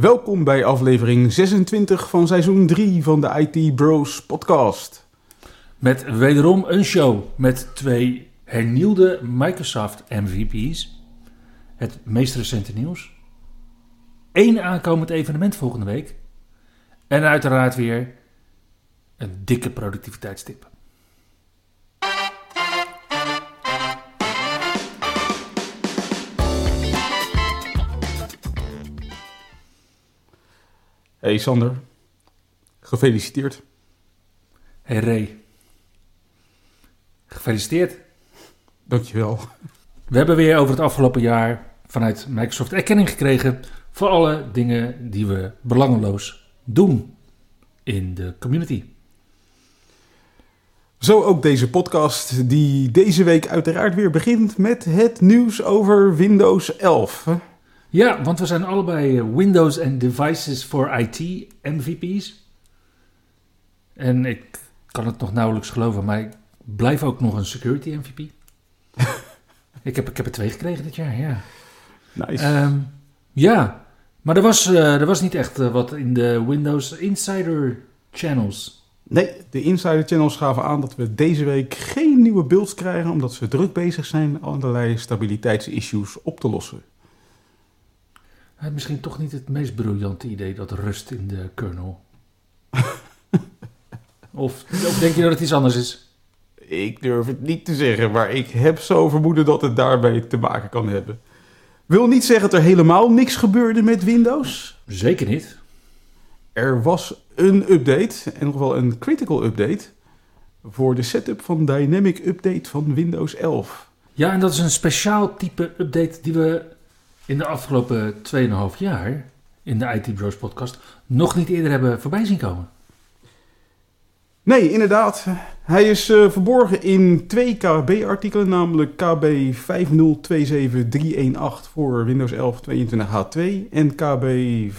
Welkom bij aflevering 26 van seizoen 3 van de IT Bros podcast. Met wederom een show met twee hernieuwde Microsoft MVP's. Het meest recente nieuws. Eén aankomend evenement volgende week. En uiteraard weer een dikke productiviteitstip. Hey Sander, gefeliciteerd. Hey Ray. Gefeliciteerd. Dankjewel. We hebben weer over het afgelopen jaar vanuit Microsoft erkenning gekregen voor alle dingen die we belangeloos doen in de community. Zo ook deze podcast, die deze week uiteraard weer begint met het nieuws over Windows 11. Ja, want we zijn allebei eh, Windows en Devices for IT MVP's. En ik kan het nog nauwelijks geloven, maar ik blijf ook nog een security MVP. ik, heb, ik heb er twee gekregen dit jaar, ja. Nice. Ehm, ja, maar er was, eh, er was niet echt eh, wat in de Windows Insider channels. Nee, de Insider Channels gaven aan dat we deze week geen nieuwe builds krijgen, omdat ze druk bezig zijn allerlei stabiliteitsissues op te lossen. Misschien toch niet het meest briljante idee dat rust in de kernel. of, of denk je dat het iets anders is? Ik durf het niet te zeggen, maar ik heb zo vermoeden dat het daarbij te maken kan hebben. Wil niet zeggen dat er helemaal niks gebeurde met Windows. Zeker niet. Er was een update, en nog wel een critical update, voor de setup van Dynamic Update van Windows 11. Ja, en dat is een speciaal type update die we in de afgelopen 2,5 jaar in de IT Bros podcast nog niet eerder hebben voorbij zien komen. Nee, inderdaad. Hij is eh, verborgen in twee KB-artikelen, namelijk KB 5027318 voor Windows 11 22H2 en KB 5027317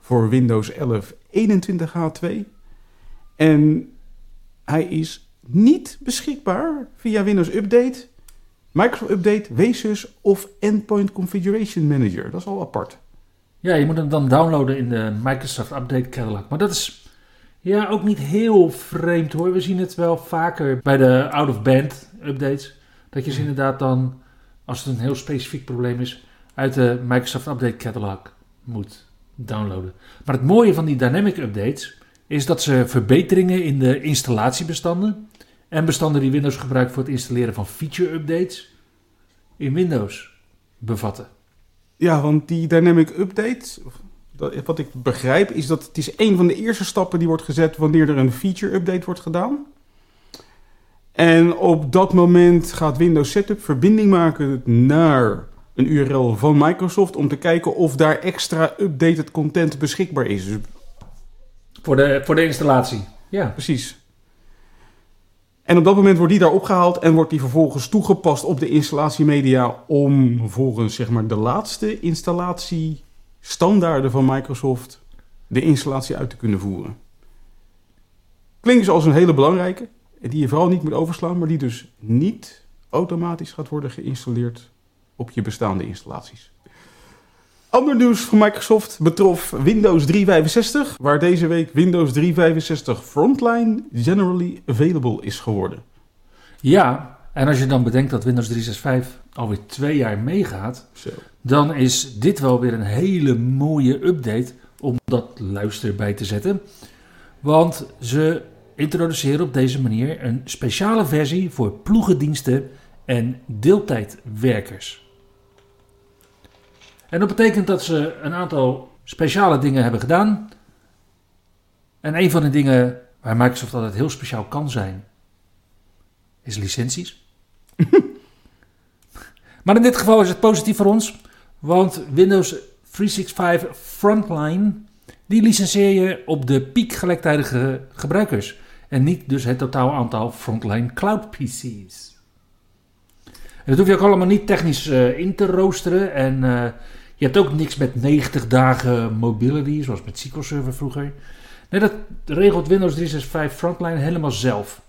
voor Windows 11 21H2. En hij is niet beschikbaar via Windows Update, Microsoft Update, WSUS of Endpoint Configuration Manager. Dat is al apart. Ja, je moet hem dan downloaden in de Microsoft Update Catalog. Maar dat is ja, ook niet heel vreemd hoor. We zien het wel vaker bij de out-of-band updates. Dat je ze inderdaad dan, als het een heel specifiek probleem is, uit de Microsoft Update Catalog moet downloaden. Maar het mooie van die dynamic updates is dat ze verbeteringen in de installatiebestanden en bestanden die Windows gebruikt voor het installeren van feature updates in Windows bevatten. Ja, want die Dynamic Update, dat- wat ik begrijp, is dat het is een van de eerste stappen die wordt gezet wanneer er een feature update wordt gedaan. En op dat moment gaat Windows Setup verbinding maken naar een URL van Microsoft om te kijken of daar extra updated content beschikbaar is. Dus Voor de, voor de installatie. Ja. precies. En op dat moment wordt die daar opgehaald en wordt die vervolgens toegepast op de installatiemedia om volgens zeg maar de laatste installatiestandaarden van Microsoft de installatie uit te kunnen voeren. Klinkt dus als een hele belangrijke, die je vooral niet moet overslaan, maar die dus niet automatisch gaat worden geïnstalleerd op je bestaande installaties. Ander nieuws van Microsoft betrof Windows 365, waar deze week Windows 365 Frontline generally available is geworden. Ja, en als je dan bedenkt dat Windows 365 alweer twee jaar meegaat, Zo. dan is dit wel weer een hele mooie update om dat luister bij te zetten. Want ze introduceren op deze manier een speciale versie voor ploegendiensten en deeltijdwerkers. En dat betekent dat ze een aantal speciale dingen hebben gedaan. En een van de dingen waar Microsoft altijd heel speciaal kan zijn, is licenties. maar in dit geval is het positief voor ons, want Windows 365 Frontline Die licenseer je op de piekgelijktijdige gebruikers. En niet dus het totaal aantal frontline cloud PC's. En dat hoef je ook allemaal niet technisch uh, in te roosteren. En uh, je hebt ook niks met 90 dagen mobility, zoals met SQL Server vroeger. Nee, dat regelt Windows 365 Frontline helemaal zelf.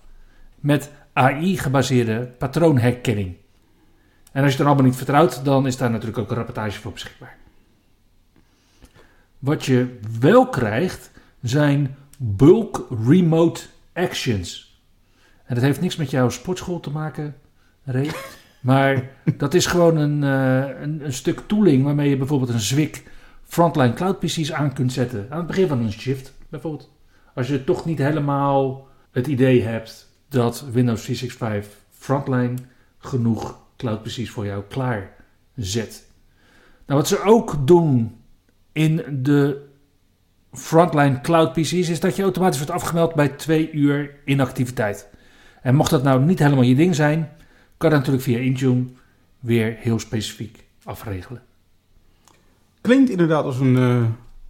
Met AI-gebaseerde patroonherkenning. En als je het allemaal niet vertrouwt, dan is daar natuurlijk ook een rapportage voor beschikbaar. Wat je wel krijgt, zijn bulk remote actions. En dat heeft niks met jouw sportschool te maken, Ray. Maar dat is gewoon een, uh, een, een, stuk tooling waarmee je bijvoorbeeld een Zwik frontline cloud PC's aan kunt zetten. Aan het begin van een shift bijvoorbeeld. Als je toch niet helemaal het idee hebt dat Windows 365 frontline genoeg cloud PC's voor jou klaar zet. Nou, wat ze ook doen in de frontline cloud PC's is dat je automatisch wordt afgemeld bij twee uur inactiviteit. En mocht dat nou niet helemaal je ding zijn, kan dat natuurlijk via Intune weer heel specifiek afregelen. Klinkt inderdaad als een, uh,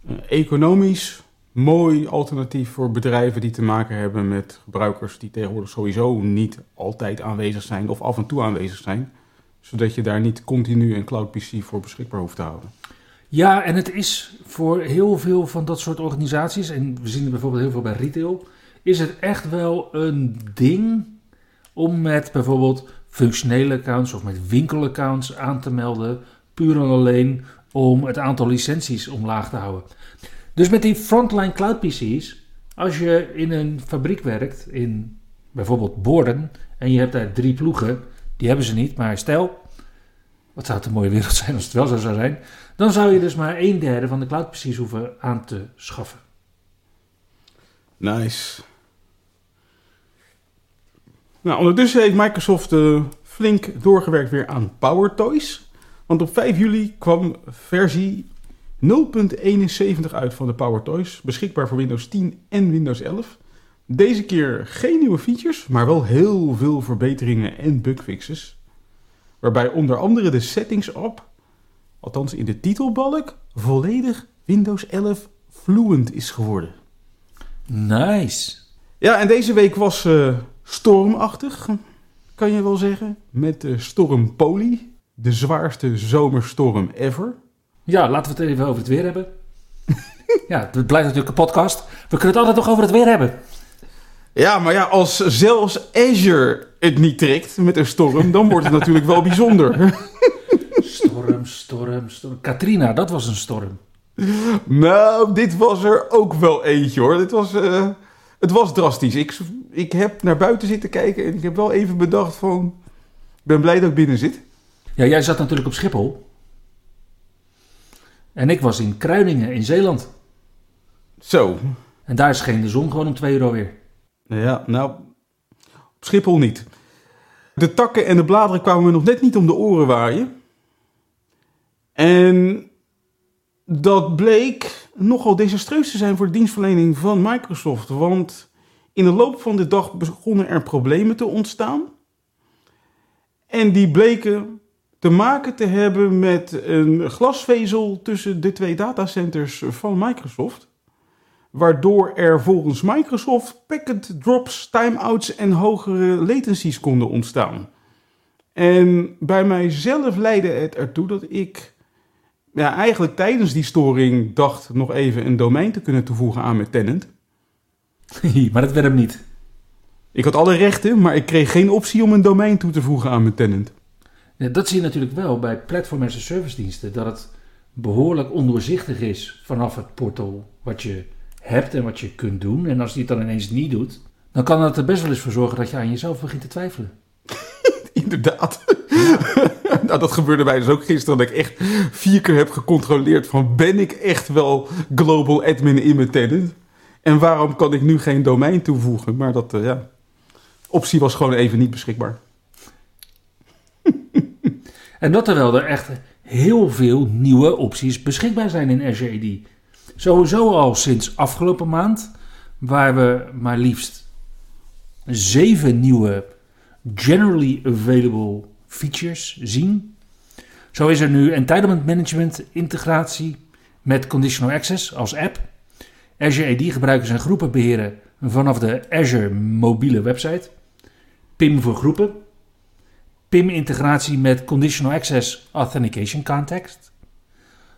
een economisch mooi alternatief voor bedrijven die te maken hebben met gebruikers die tegenwoordig sowieso niet altijd aanwezig zijn of af en toe aanwezig zijn, zodat je daar niet continu een cloud PC voor beschikbaar hoeft te houden. Ja, en het is voor heel veel van dat soort organisaties, en we zien het bijvoorbeeld heel veel bij retail, is het echt wel een ding om met bijvoorbeeld functionele accounts of met winkelaccounts aan te melden, puur en alleen om het aantal licenties omlaag te houden. Dus met die frontline cloud PC's, als je in een fabriek werkt, in bijvoorbeeld Borden, en je hebt daar drie ploegen, die hebben ze niet, maar stel, wat zou het een mooie wereld zijn als het wel zo zou zijn, dan zou je dus maar een derde van de cloud PC's hoeven aan te schaffen. Nice. Nou, ondertussen heeft Microsoft uh, flink doorgewerkt weer aan Power Toys. Want op 5 juli kwam versie 0.71 uit van de Power Toys, beschikbaar voor Windows 10 en Windows 11. Deze keer geen nieuwe features, maar wel heel veel verbeteringen en bugfixes. Waarbij onder andere de settings app, althans in de titelbalk, volledig Windows 11 fluent is geworden. Nice. Ja, en deze week was uh, stormachtig, kan je wel zeggen. Met de storm Poly, de zwaarste zomerstorm ever. Ja, laten we het even over het weer hebben. ja, het blijft natuurlijk een podcast. We kunnen het altijd nog over het weer hebben. Ja, maar ja, als zelfs Azure het niet trekt met een storm, dan wordt het natuurlijk wel bijzonder. storm, storm, storm. Katrina, dat was een storm. Nou, dit was er ook wel eentje hoor. Dit was, uh, het was drastisch. Ik, ik heb naar buiten zitten kijken en ik heb wel even bedacht van... Ik ben blij dat ik binnen zit. Ja, jij zat natuurlijk op Schiphol. En ik was in Kruiningen in Zeeland. Zo. En daar scheen de zon gewoon om twee uur alweer. Ja, nou, op Schiphol niet. De takken en de bladeren kwamen me nog net niet om de oren waaien. En dat bleek nogal desastreus te zijn voor de dienstverlening van Microsoft. Want in de loop van de dag begonnen er problemen te ontstaan. En die bleken te maken te hebben met een glasvezel tussen de twee datacenters van Microsoft. Waardoor er volgens Microsoft packet drops, timeouts en hogere latencies konden ontstaan. En bij mijzelf leidde het ertoe dat ik ja, eigenlijk tijdens die storing dacht nog even een domein te kunnen toevoegen aan mijn tenant. maar dat werd hem niet. Ik had alle rechten, maar ik kreeg geen optie om een domein toe te voegen aan mijn tenant. Ja, dat zie je natuurlijk wel bij platform a service diensten. Dat het behoorlijk ondoorzichtig is vanaf het portal wat je hebt en wat je kunt doen. En als die het dan ineens niet doet, dan kan dat er best wel eens voor zorgen dat je aan jezelf begint te twijfelen. Inderdaad. nou, dat gebeurde mij dus ook gisteren. Dat ik echt vier keer heb gecontroleerd van ben ik echt wel global admin in mijn tenant? En waarom kan ik nu geen domein toevoegen? Maar dat, uh, ja, optie was gewoon even niet beschikbaar. En dat terwijl er echt heel veel nieuwe opties beschikbaar zijn in Azure AD. Sowieso al sinds afgelopen maand, waar we maar liefst zeven nieuwe generally available features zien. Zo is er nu entitlement management integratie met conditional access als app. Azure AD gebruikers en groepen beheren vanaf de Azure mobiele website. PIM voor groepen. PIM-integratie met Conditional Access Authentication Context.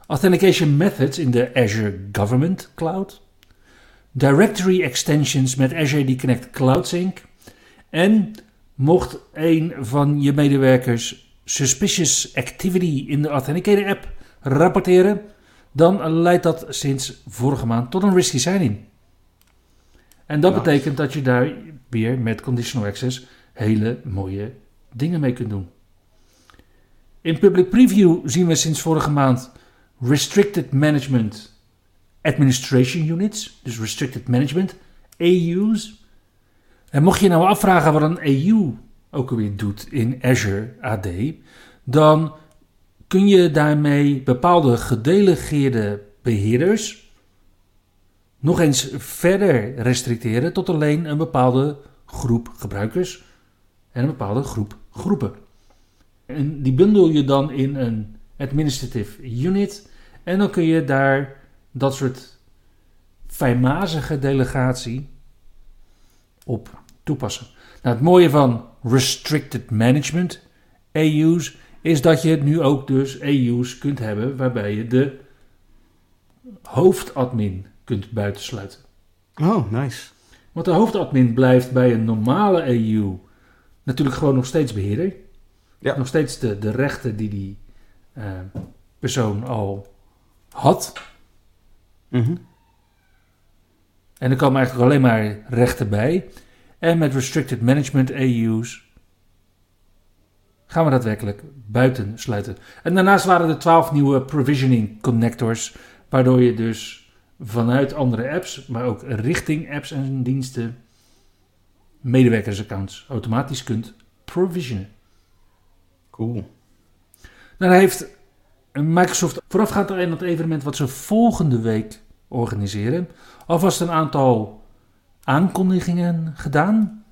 Authentication methods in de Azure Government Cloud. Directory extensions met Azure AD Connect Cloud Sync. En mocht een van je medewerkers suspicious activity in de Authenticator app rapporteren, dan leidt dat sinds vorige maand tot een risky sign-in. En dat betekent dat je daar weer met conditional access hele mooie dingen mee kunt doen. In public preview zien we sinds vorige maand Restricted Management Administration Units, dus Restricted Management, AU's. En mocht je nou afvragen wat een AU ook alweer doet in Azure AD, dan kun je daarmee bepaalde gedelegeerde beheerders nog eens verder restricteren tot alleen een bepaalde groep gebruikers en een bepaalde groep groepen. En die bundel je dan in een administrative unit en dan kun je daar dat soort fijnmazige delegatie op toepassen. Nou, het mooie van restricted management AU's is dat je nu ook dus AU's kunt hebben waarbij je de hoofdadmin kunt buitensluiten. Oh, nice. Want de hoofdadmin blijft bij een normale EU natuurlijk gewoon nog steeds beheerder. Ja. Nog steeds de, de rechten die die eh, persoon al had. Mhm. En er komen eigenlijk alleen maar rechten bij. En met restricted management AU's gaan we daadwerkelijk buiten sluiten. En daarnaast waren er 12 nieuwe provisioning connectors, waardoor je dus vanuit andere apps, maar ook richting apps en diensten, medewerkersaccounts automatisch kunt provisionen. Cool. Nou, daar heeft Microsoft voorafgaand aan het evenement wat ze volgende week organiseren, alvast een aantal aankondigingen gedaan.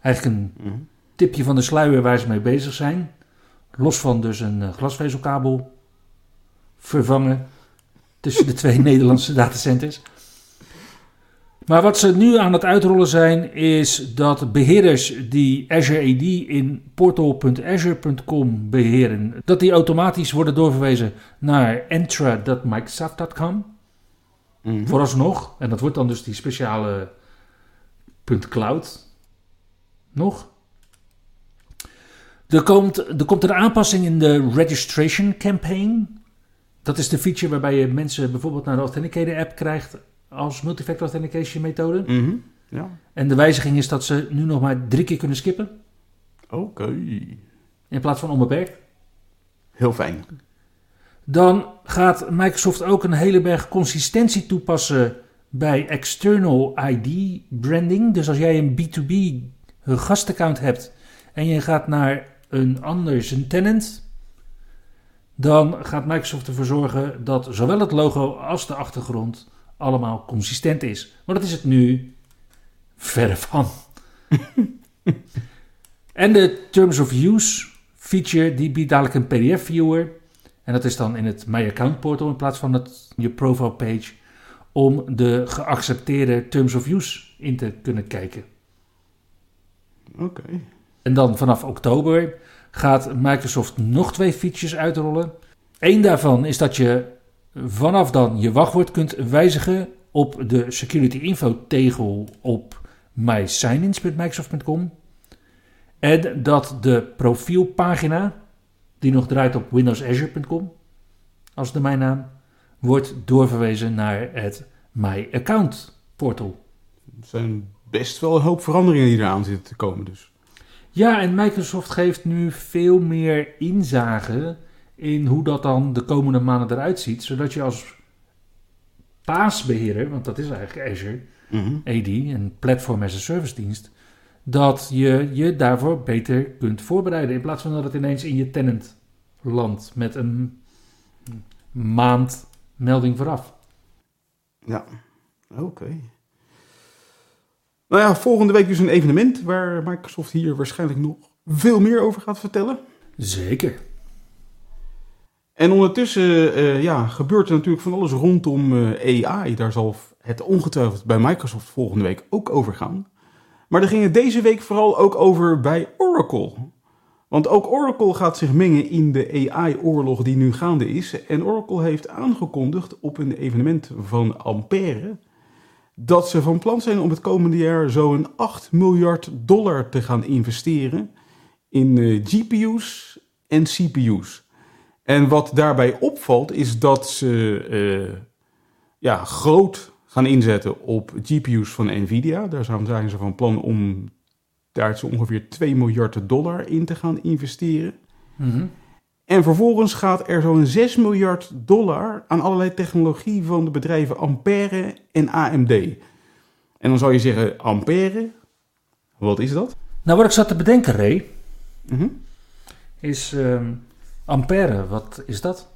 Eigenlijk een Mhm. Tipje van de sluier waar ze mee bezig zijn. Los van dus een eh, glasvezelkabel vervangen tussen de twee Nederlandse datacenters. Maar wat ze nu aan het uitrollen zijn, is dat beheerders die Azure AD in portal.azure.com beheren, dat die automatisch worden doorverwezen naar entra.microsoft.com. Mhm. Vooralsnog, en dat wordt dan dus die speciale .cloud nog. Er komt, er komt een aanpassing in de registration campaign. Dat is de feature waarbij je mensen bijvoorbeeld naar de Authenticator app krijgt als multifactor authentication methode. Mhm. Ja. En de wijziging is dat ze nu nog maar drie keer kunnen skippen Oké. in plaats van onbeperkt. Heel fijn. Dan gaat Microsoft ook een hele berg consistentie toepassen bij external ID branding. Dus als jij een B2B gastaccount hebt en je gaat naar een ander zijn tenant, dan gaat Microsoft ervoor zorgen dat zowel het logo als de achtergrond allemaal consistent is. Maar dat is het nu verre van. en de Terms of Use feature die biedt dadelijk een PDF viewer. En dat is dan in het My Account portal in plaats van het, je profile page. Om de geaccepteerde Terms of Use in te kunnen kijken. Oké. En dan vanaf oktober gaat Microsoft nog twee features uitrollen. Eén daarvan is dat je vanaf dan je wachtwoord kunt wijzigen op de security info tegel op mysignins.microsoft.com. En dat de profielpagina, die nog draait op windowsazure.com als domeinnaam, wordt doorverwezen naar het My Account portal. Er zijn best wel een hoop veranderingen die eraan zitten te komen dus. Ja, en Microsoft geeft nu veel meer inzage in hoe dat dan de komende maanden eruit ziet. Zodat je als paasbeheerder, want dat is eigenlijk Azure Mhm. AD, een Platform as a Service dienst, dat je je daarvoor beter kunt voorbereiden. In plaats van dat het ineens in je tenant landt met een maand melding vooraf. Ja. Oké. Nou ja, volgende week dus een evenement waar Microsoft hier waarschijnlijk nog veel meer over gaat vertellen. Zeker. En ondertussen eh, ja, gebeurt er natuurlijk van alles rondom eh, AI. Daar zal het ongetwijfeld bij Microsoft volgende week ook over gaan. Maar er ging het deze week vooral ook over bij Oracle. Want ook Oracle gaat zich mengen in de AI-oorlog die nu gaande is. En Oracle heeft aangekondigd op een evenement van Ampère dat ze van plan zijn om het komende jaar zo'n 8 miljard dollar te gaan investeren in uh, GPU's en CPU's. En wat daarbij opvalt is dat ze uh, ja, groot gaan inzetten op GPU's van Nvidia. Daar zijn ze van plan om daar zo ongeveer 2 miljard dollar in te gaan investeren. Mhm. En vervolgens gaat er zo'n 6 miljard dollar aan allerlei technologie van de bedrijven Ampère en AMD. En dan zou je zeggen, Ampère, wat is dat? Nou, wat ik zat te bedenken, Ray, Mhm. is ehm, Ampère. Wat is dat?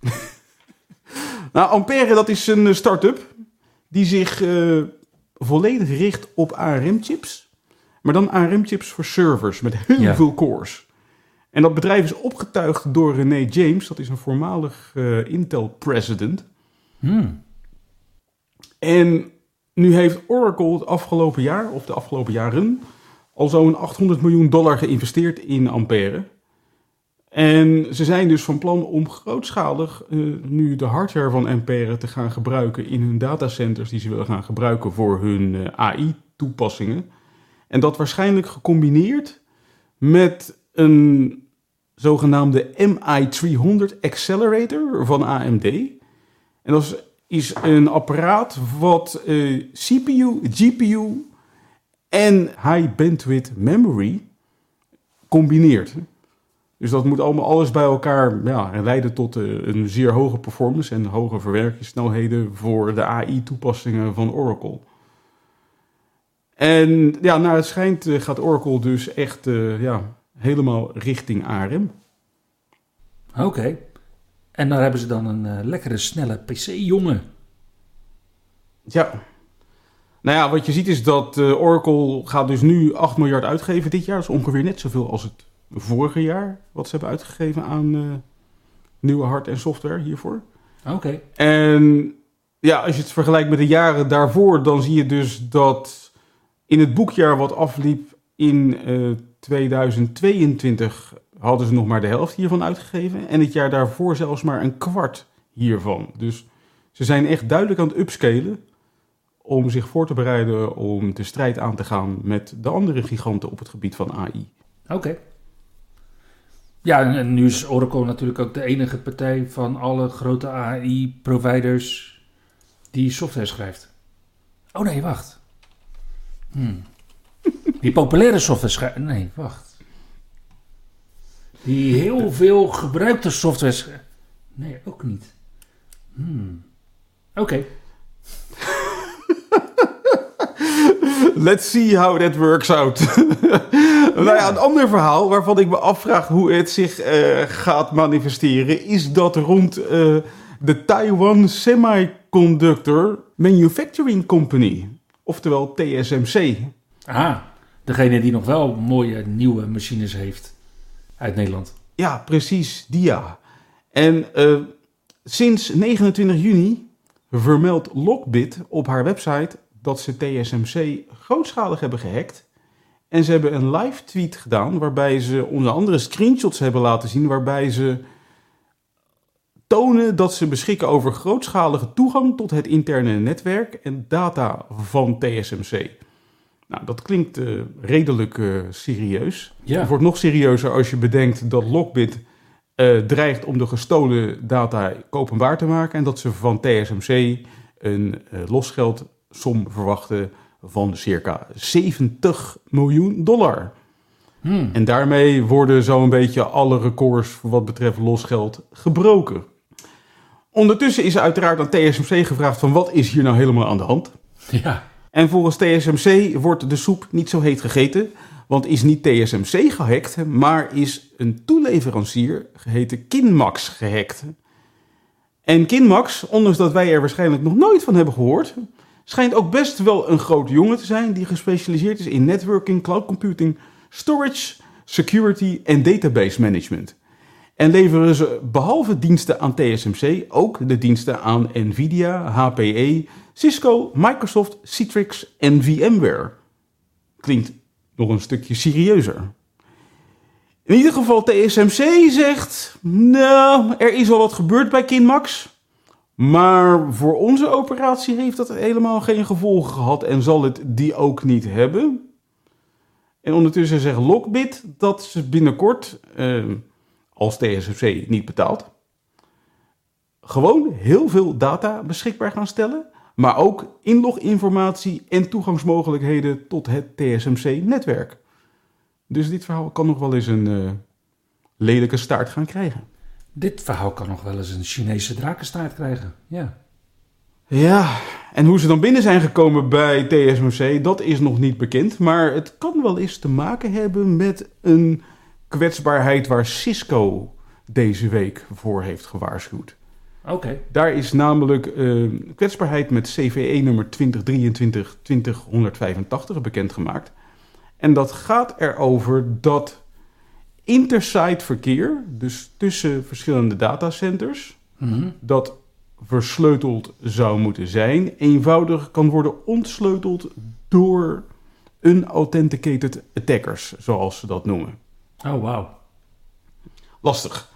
Nou, Ampère, dat is een eh, start-up die zich eh, volledig richt op ARM-chips. Maar dan ARM-chips voor servers met heel Ja. veel cores. En dat bedrijf is opgetuigd door René James, dat is een voormalig eh, Intel-president. Hmm. En nu heeft Oracle het afgelopen jaar, of de afgelopen jaren, al zo'n 800 miljoen dollar geïnvesteerd in Ampère. En ze zijn dus van plan om grootschalig eh, nu de hardware van Ampère te gaan gebruiken in hun datacenters die ze willen gaan gebruiken voor hun eh, AI-toepassingen. En dat waarschijnlijk gecombineerd met een zogenaamde MI300 Accelerator van AMD. En dat is een apparaat wat eh, CPU, GPU en high bandwidth memory combineert. Dus dat moet allemaal alles bij elkaar ja, leiden tot eh, een zeer hoge performance en hoge verwerkingssnelheden voor de AI-toepassingen van Oracle. En ja, naar het schijnt eh, gaat Oracle dus echt ja, helemaal richting ARM. Oké. En daar hebben ze dan een eh, lekkere, snelle PC-jongen. Ja. Nou ja, wat je ziet is dat eh, Oracle gaat dus nu 8 miljard uitgeven dit jaar. Dat is ongeveer net zoveel als het vorige jaar wat ze hebben uitgegeven aan eh, nieuwe hard- en software hiervoor. Oké. En ja, als je het vergelijkt met de jaren daarvoor, dan zie je dus dat in het boekjaar wat afliep in 2022 hadden ze nog maar de helft hiervan uitgegeven. En het jaar daarvoor zelfs maar een kwart hiervan. Dus ze zijn echt duidelijk aan het upscalen om zich voor te bereiden om de strijd aan te gaan met de andere giganten op het gebied van AI. Oké. Ja, en, nu is Oracle natuurlijk ook de enige partij van alle grote AI-providers die software schrijft. Oh nee, wacht. Hmm. Die populaire software. Nee, wacht. Die heel veel gebruikte software. Nee, ook niet. Hmm. Oké. Let's see how that works out. nou ja, een ander verhaal waarvan ik me afvraag hoe het zich eh, gaat manifesteren, is dat rond eh, de Taiwan Semiconductor Manufacturing Company, oftewel TSMC. Ah, degene die nog wel mooie nieuwe machines heeft uit Nederland. Ja, precies, DIA. En eh, sinds 29 juni vermeldt Lockbit op haar website dat ze TSMC grootschalig hebben gehackt. En ze hebben een live tweet gedaan waarbij ze onder andere screenshots hebben laten zien waarbij ze tonen dat ze beschikken over grootschalige toegang tot het interne netwerk en data van TSMC. Nou, dat klinkt eh, redelijk eh, serieus. Ja. Het wordt nog serieuzer als je bedenkt dat Lockbit eh, dreigt om de gestolen data openbaar te maken en dat ze van TSMC een losgeldsom verwachten van circa 70 miljoen dollar. Hmm. En daarmee worden zo'n beetje alle records wat betreft losgeld gebroken. Ondertussen is er uiteraard aan TSMC gevraagd van wat is hier nou helemaal aan de hand? Ja. En volgens TSMC wordt de soep niet zo heet gegeten, want is niet TSMC gehackt, maar is een toeleverancier geheten Kinmax gehackt. En Kinmax, ondanks dat wij er waarschijnlijk nog nooit van hebben gehoord, schijnt ook best wel een grote jongen te zijn die gespecialiseerd is in networking, cloud computing, storage, security en database management. En leveren ze behalve diensten aan TSMC ook de diensten aan Nvidia, HPE, Cisco, Microsoft, Citrix en VMware. Klinkt nog een stukje serieuzer. In ieder geval, TSMC zegt: Nou, er is al wat gebeurd bij Kinmax. Maar voor onze operatie heeft dat helemaal geen gevolgen gehad en zal het die ook niet hebben. En ondertussen zegt Lockbit dat ze binnenkort, eh, als TSMC niet betaalt, gewoon heel veel data beschikbaar gaan stellen. Maar ook inloginformatie en toegangsmogelijkheden tot het TSMC-netwerk. Dus dit verhaal kan nog wel eens een uh, lelijke staart gaan krijgen. Dit verhaal kan nog wel eens een Chinese drakenstaart krijgen. Ja. Ja, en hoe ze dan binnen zijn gekomen bij TSMC, dat is nog niet bekend. Maar het kan wel eens te maken hebben met een kwetsbaarheid waar Cisco deze week voor heeft gewaarschuwd. Oké. Daar is namelijk uh, kwetsbaarheid met CVE nummer 2023-2085 bekendgemaakt. En dat gaat erover dat intersite verkeer, dus tussen verschillende datacenters, Mhm. dat versleuteld zou moeten zijn, eenvoudig kan worden ontsleuteld door unauthenticated attackers, zoals ze dat noemen. Oh, wauw. Lastig.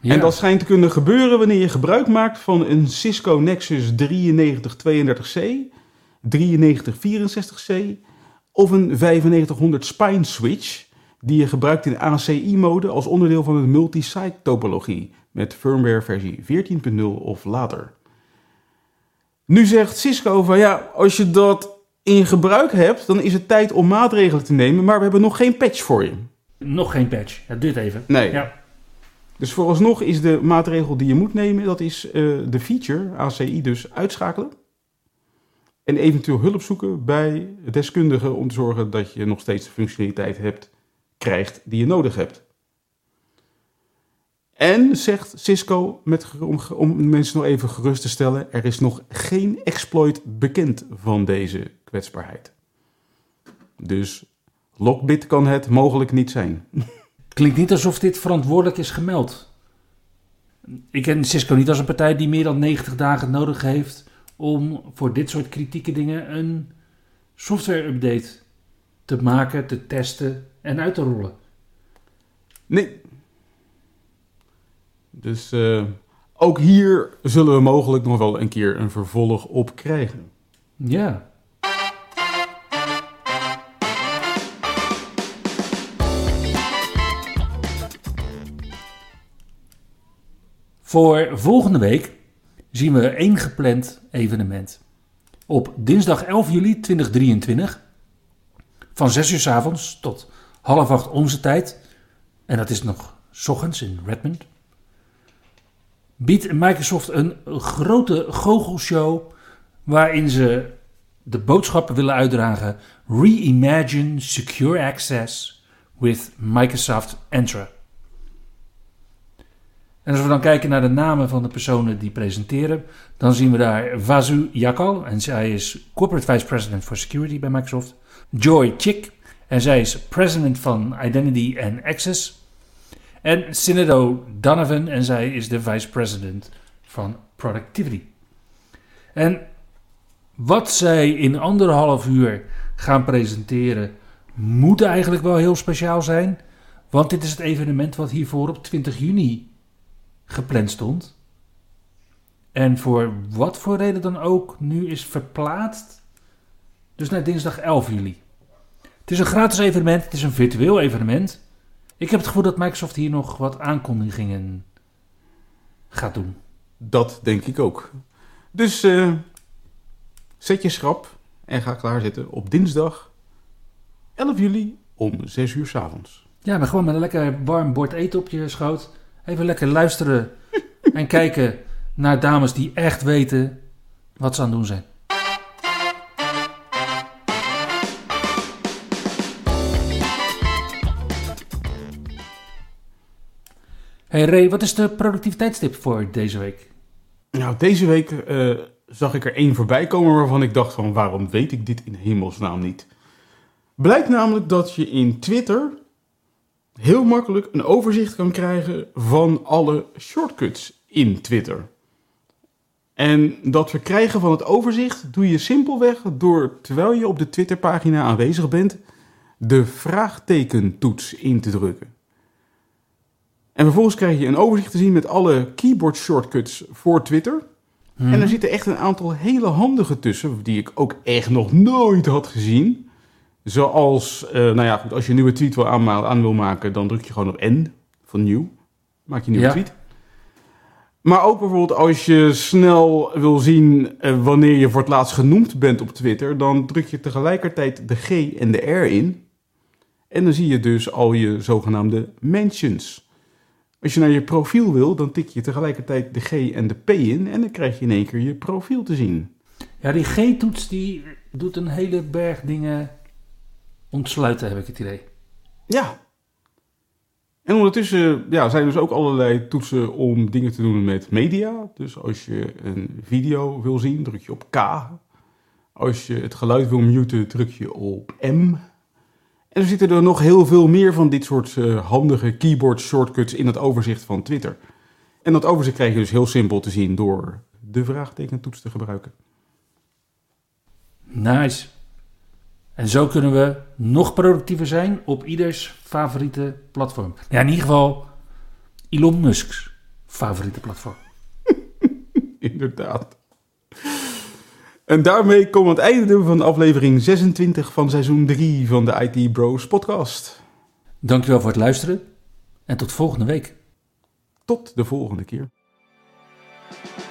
Ja. En dat schijnt te kunnen gebeuren wanneer je gebruik maakt van een Cisco Nexus 9332C, 9364C of een 9500 Spine Switch, die je gebruikt in ACI-mode als onderdeel van een multi-site topologie met firmware versie 14.0 of later. Nu zegt Cisco van ja, als je dat in gebruik hebt, dan is het tijd om maatregelen te nemen, maar we hebben nog geen patch voor je. Nog geen patch. Het duurt even. Nee. Ja. Dus vooralsnog is de maatregel die je moet nemen, dat is eh, de feature, ACI dus, uitschakelen. En eventueel hulp zoeken bij deskundigen om te zorgen dat je nog steeds de functionaliteit hebt, krijgt die je nodig hebt. En zegt Cisco, met, om, om mensen nog even gerust te stellen, er is nog geen exploit bekend van deze kwetsbaarheid. Dus Lockbit kan het mogelijk niet zijn. Klinkt niet alsof dit verantwoordelijk is gemeld. Ik ken Cisco niet als een partij die meer dan 90 dagen nodig heeft om voor dit soort kritieke dingen een software-update te maken, te testen en uit te rollen. Nee. Dus eh, ook hier zullen we mogelijk nog wel een keer een vervolg op krijgen. Ja. Voor volgende week zien we één gepland evenement. Op dinsdag 11 juli 2023 van 6 uur s avonds tot half acht onze tijd. En dat is nog 's ochtends in Redmond. Biedt Microsoft een grote goochelshow waarin ze de boodschappen willen uitdragen: Reimagine Secure Access with Microsoft Entra. En als we dan kijken naar de namen van de personen die presenteren, dan zien we daar Vasu Yakal, en zij is Corporate Vice President for Security bij Microsoft. Joy Chick, en zij is President van Identity and Access. En Sinedo Donovan, en zij is de Vice President van Productivity. En wat zij in anderhalf uur gaan presenteren, moet eigenlijk wel heel speciaal zijn. Want dit is het evenement wat hiervoor op 20 juni gepland stond. En voor wat voor reden dan ook nu is verplaatst. Dus naar dinsdag 11 juli. Het is een gratis evenement, het is een virtueel evenement. Ik heb het gevoel dat Microsoft hier nog wat aankondigingen gaat doen. Dat denk ik ook. Dus eh, zet je schrap en ga klaarzitten op dinsdag 11 juli om 6 uur s avonds. Ja, maar gewoon met een lekker warm bord eten op je schoot. Even lekker luisteren en kijken naar dames die echt weten wat ze aan het doen zijn. Hey Ray, wat is de productiviteitstip voor deze week? Nou, deze week eh, zag ik er één voorbij komen waarvan ik dacht van waarom weet ik dit in hemelsnaam niet. Blijkt namelijk dat je in Twitter heel makkelijk een overzicht kan krijgen van alle shortcuts in Twitter. En dat verkrijgen van het overzicht doe je simpelweg door, terwijl je op de Twitterpagina aanwezig bent, de vraagtekentoets in te drukken. En vervolgens krijg je een overzicht te zien met alle keyboard shortcuts voor Twitter. Mhm. En er zitten echt een aantal hele handige tussen, die ik ook echt nog nooit had gezien. Zoals, eh, nou ja, goed, als je een nieuwe tweet wil aan wil maken, dan druk je gewoon op N van nieuw. Maak je een nieuwe Ja. tweet. Maar ook bijvoorbeeld als je snel wil zien eh, wanneer je voor het laatst genoemd bent op Twitter, dan druk je tegelijkertijd de G en de R in. En dan zie je dus al je zogenaamde mentions. Als je naar je profiel wil, dan tik je tegelijkertijd de G en de P in en dan krijg je in één keer je profiel te zien. Ja, die G-toets die doet een hele berg dingen ontsluiten, heb ik het idee. Ja. En ondertussen ja, zijn er dus ook allerlei toetsen om dingen te doen met media. Dus als je een video wil zien, druk je op K. Als je het geluid wil muten, druk je op M. En er zitten er nog heel veel meer van dit soort eh, handige keyboard shortcuts in het overzicht van Twitter. En dat overzicht krijg je dus heel simpel te zien door de vraagtekentoets te gebruiken. Nice. En zo kunnen we nog productiever zijn op ieders favoriete platform. Ja, in ieder geval Elon Musk's favoriete platform. Inderdaad. En daarmee komen we aan het einde van aflevering 26 van seizoen 3 van de IT Bros podcast. Dankjewel voor het luisteren en tot volgende week. Tot de volgende keer.